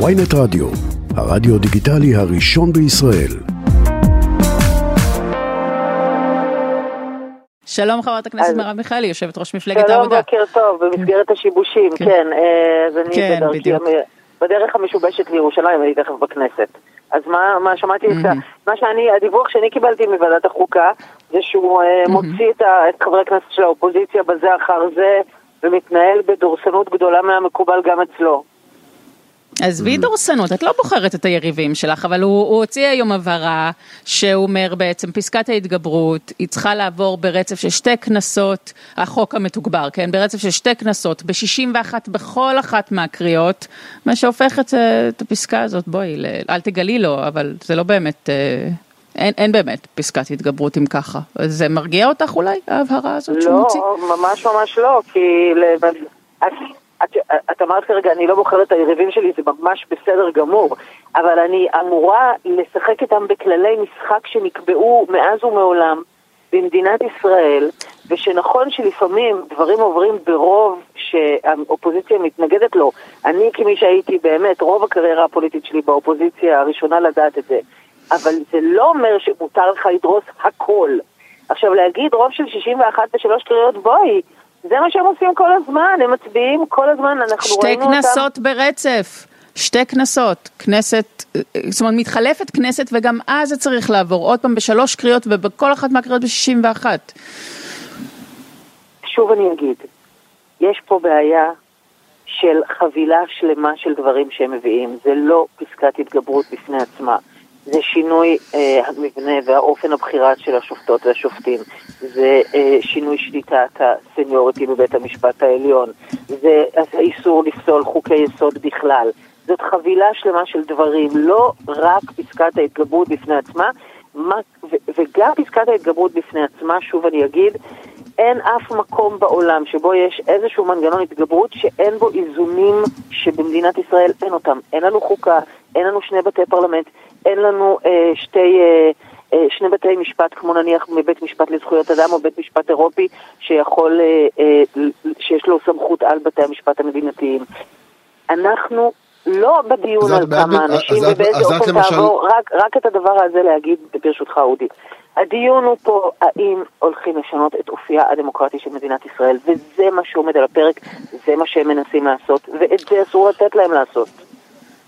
ויינט רדיו, הרדיו דיגיטלי הראשון בישראל. שלום חברת הכנסת מרב מיכאלי, יושבת ראש מפלגת העבודה. שלום, בוקר טוב, במסגרת השיבושים, כן. כן, אה, אז אני כן, בדיוק. בדרך המשובשת לירושלים, אני תכף בכנסת. אז מה, מה שמעתי mm-hmm. את מה שאני, הדיווח שאני קיבלתי מוועדת החוקה, זה שהוא mm-hmm. מוציא את, ה, את חברי הכנסת של האופוזיציה בזה אחר זה, ומתנהל בדורסנות גדולה מהמקובל גם אצלו. עזבי דורסנות, את לא בוחרת את היריבים שלך, אבל הוא, הוא הוציא היום הבהרה שהוא אומר בעצם פסקת ההתגברות, היא צריכה לעבור ברצף של שתי כנסות, החוק המתוגבר, כן? ברצף של שתי כנסות, ב-61 בכל אחת מהקריאות, מה שהופך את, את הפסקה הזאת, בואי, אל תגלי לו, אבל זה לא באמת... אה, אין, אין באמת פסקת התגברות אם ככה. זה מרגיע אותך אולי, ההבהרה הזאת לא, שהוא מוציא? לא, ממש ממש לא, כי... את אמרת כרגע, אני לא בוחרת את היריבים שלי, זה ממש בסדר גמור, אבל אני אמורה לשחק איתם בכללי משחק שנקבעו מאז ומעולם במדינת ישראל, ושנכון שלפעמים דברים עוברים ברוב שהאופוזיציה מתנגדת לו. אני כמי שהייתי באמת רוב הקריירה הפוליטית שלי באופוזיציה, הראשונה לדעת את זה, אבל זה לא אומר שמותר לך לדרוס הכל. עכשיו להגיד רוב של 61 בשלוש קריאות, בואי, זה מה שהם עושים כל הזמן, הם מצביעים כל הזמן, אנחנו ראינו אותם... שתי כנסות ברצף. שתי כנסות, כנסת, זאת אומרת מתחלפת כנסת וגם אז זה צריך לעבור עוד פעם בשלוש קריאות ובכל אחת מהקריאות ב-61. שוב אני אגיד, יש פה בעיה של חבילה שלמה של דברים שהם מביאים, זה לא פסקת התגברות בפני עצמה. זה שינוי אה, המבנה והאופן הבחירה של השופטות והשופטים, זה אה, שינוי שליטת הסניוריטי בבית המשפט העליון, זה האיסור לפסול חוקי יסוד בכלל. זאת חבילה שלמה של דברים, לא רק פסקת ההתגברות בפני עצמה, מה, ו, וגם פסקת ההתגברות בפני עצמה, שוב אני אגיד, אין אף מקום בעולם שבו יש איזשהו מנגנון התגברות שאין בו איזונים שבמדינת ישראל אין אותם. אין לנו חוקה, אין לנו שני בתי פרלמנט, אין לנו אה, שתי, אה, אה, שני בתי משפט, כמו נניח מבית משפט לזכויות אדם או בית משפט אירופי, שיכול, אה, אה, שיש לו סמכות על בתי המשפט המדינתיים. אנחנו לא בדיון על כמה אנשים ובאיזה אופן למשל... תעבור, רק, רק את הדבר הזה להגיד ברשותך אודי. הדיון הוא פה האם הולכים לשנות את אופייה הדמוקרטי של מדינת ישראל, וזה מה שעומד על הפרק, זה מה שהם מנסים לעשות, ואת זה אסור לתת להם לעשות.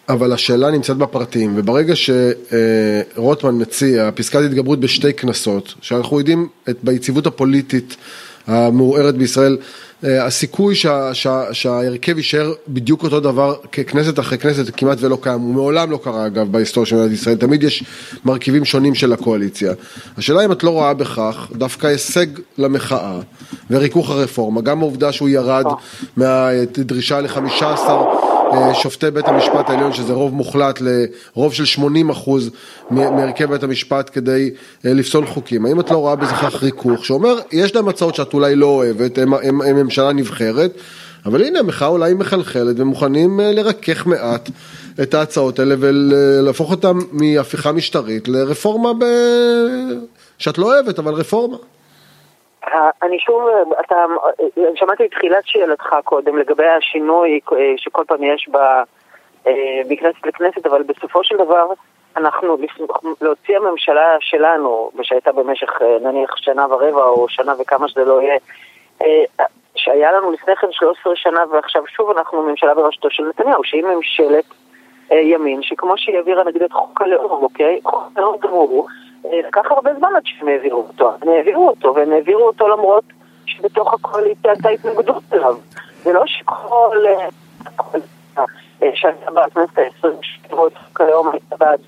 אבל השאלה נמצאת בפרטים, וברגע שרוטמן מציע פסקת התגברות בשתי כנסות, שאנחנו יודעים את, ביציבות הפוליטית המעורערת בישראל, אה, הסיכוי שה, שה, שההרכב יישאר בדיוק אותו דבר ככנסת אחרי כנסת כמעט ולא קיים, הוא מעולם לא קרה אגב בהיסטוריה של מדינת ישראל, תמיד יש מרכיבים שונים של הקואליציה. השאלה אם את לא רואה בכך דווקא הישג למחאה וריכוך הרפורמה, גם העובדה שהוא ירד מהדרישה לחמישה עשר אה, שופטי בית המשפט העליון, שזה רוב מוחלט לרוב של 80 אחוז מהרכב בית המשפט כדי אה, לפסול חוקים. האם את לא רואה בזה כך ריכוך, שאומר, יש להם הצעות שאת אולי לא אוהבת, הם, הם, הם ממשלה נבחרת, אבל הנה המחאה אולי מחלחלת ומוכנים אה, לרכך מעט את ההצעות האלה ולהפוך אותן מהפיכה משטרית לרפורמה ב... שאת לא אוהבת, אבל רפורמה. אני שוב, אתה, שמעתי את תחילת שאלתך קודם לגבי השינוי שכל פעם יש ב, מכנסת לכנסת, אבל בסופו של דבר אנחנו, להוציא הממשלה שלנו, ושהייתה במשך נניח שנה ורבע או שנה וכמה שזה לא יהיה, שהיה לנו לפני כן 13 שנה ועכשיו שוב אנחנו ממשלה בראשותו של נתניהו, שהיא ממשלת ימין, שכמו שהיא העבירה נגיד את חוק הלאום, אוקיי? חוק הלאום גמור. לקח הרבה זמן עד שהם העבירו אותו. הם העבירו אותו, והם העבירו אותו למרות שבתוך הקואליציה הייתה התנגדות אליו. זה לא שכל שהייתה בכנסת העשרים את חוק היום הייתה בעד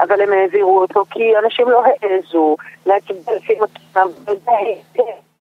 אבל הם העבירו אותו כי אנשים לא העזו להצביע לפי מצבם, וזה היטב.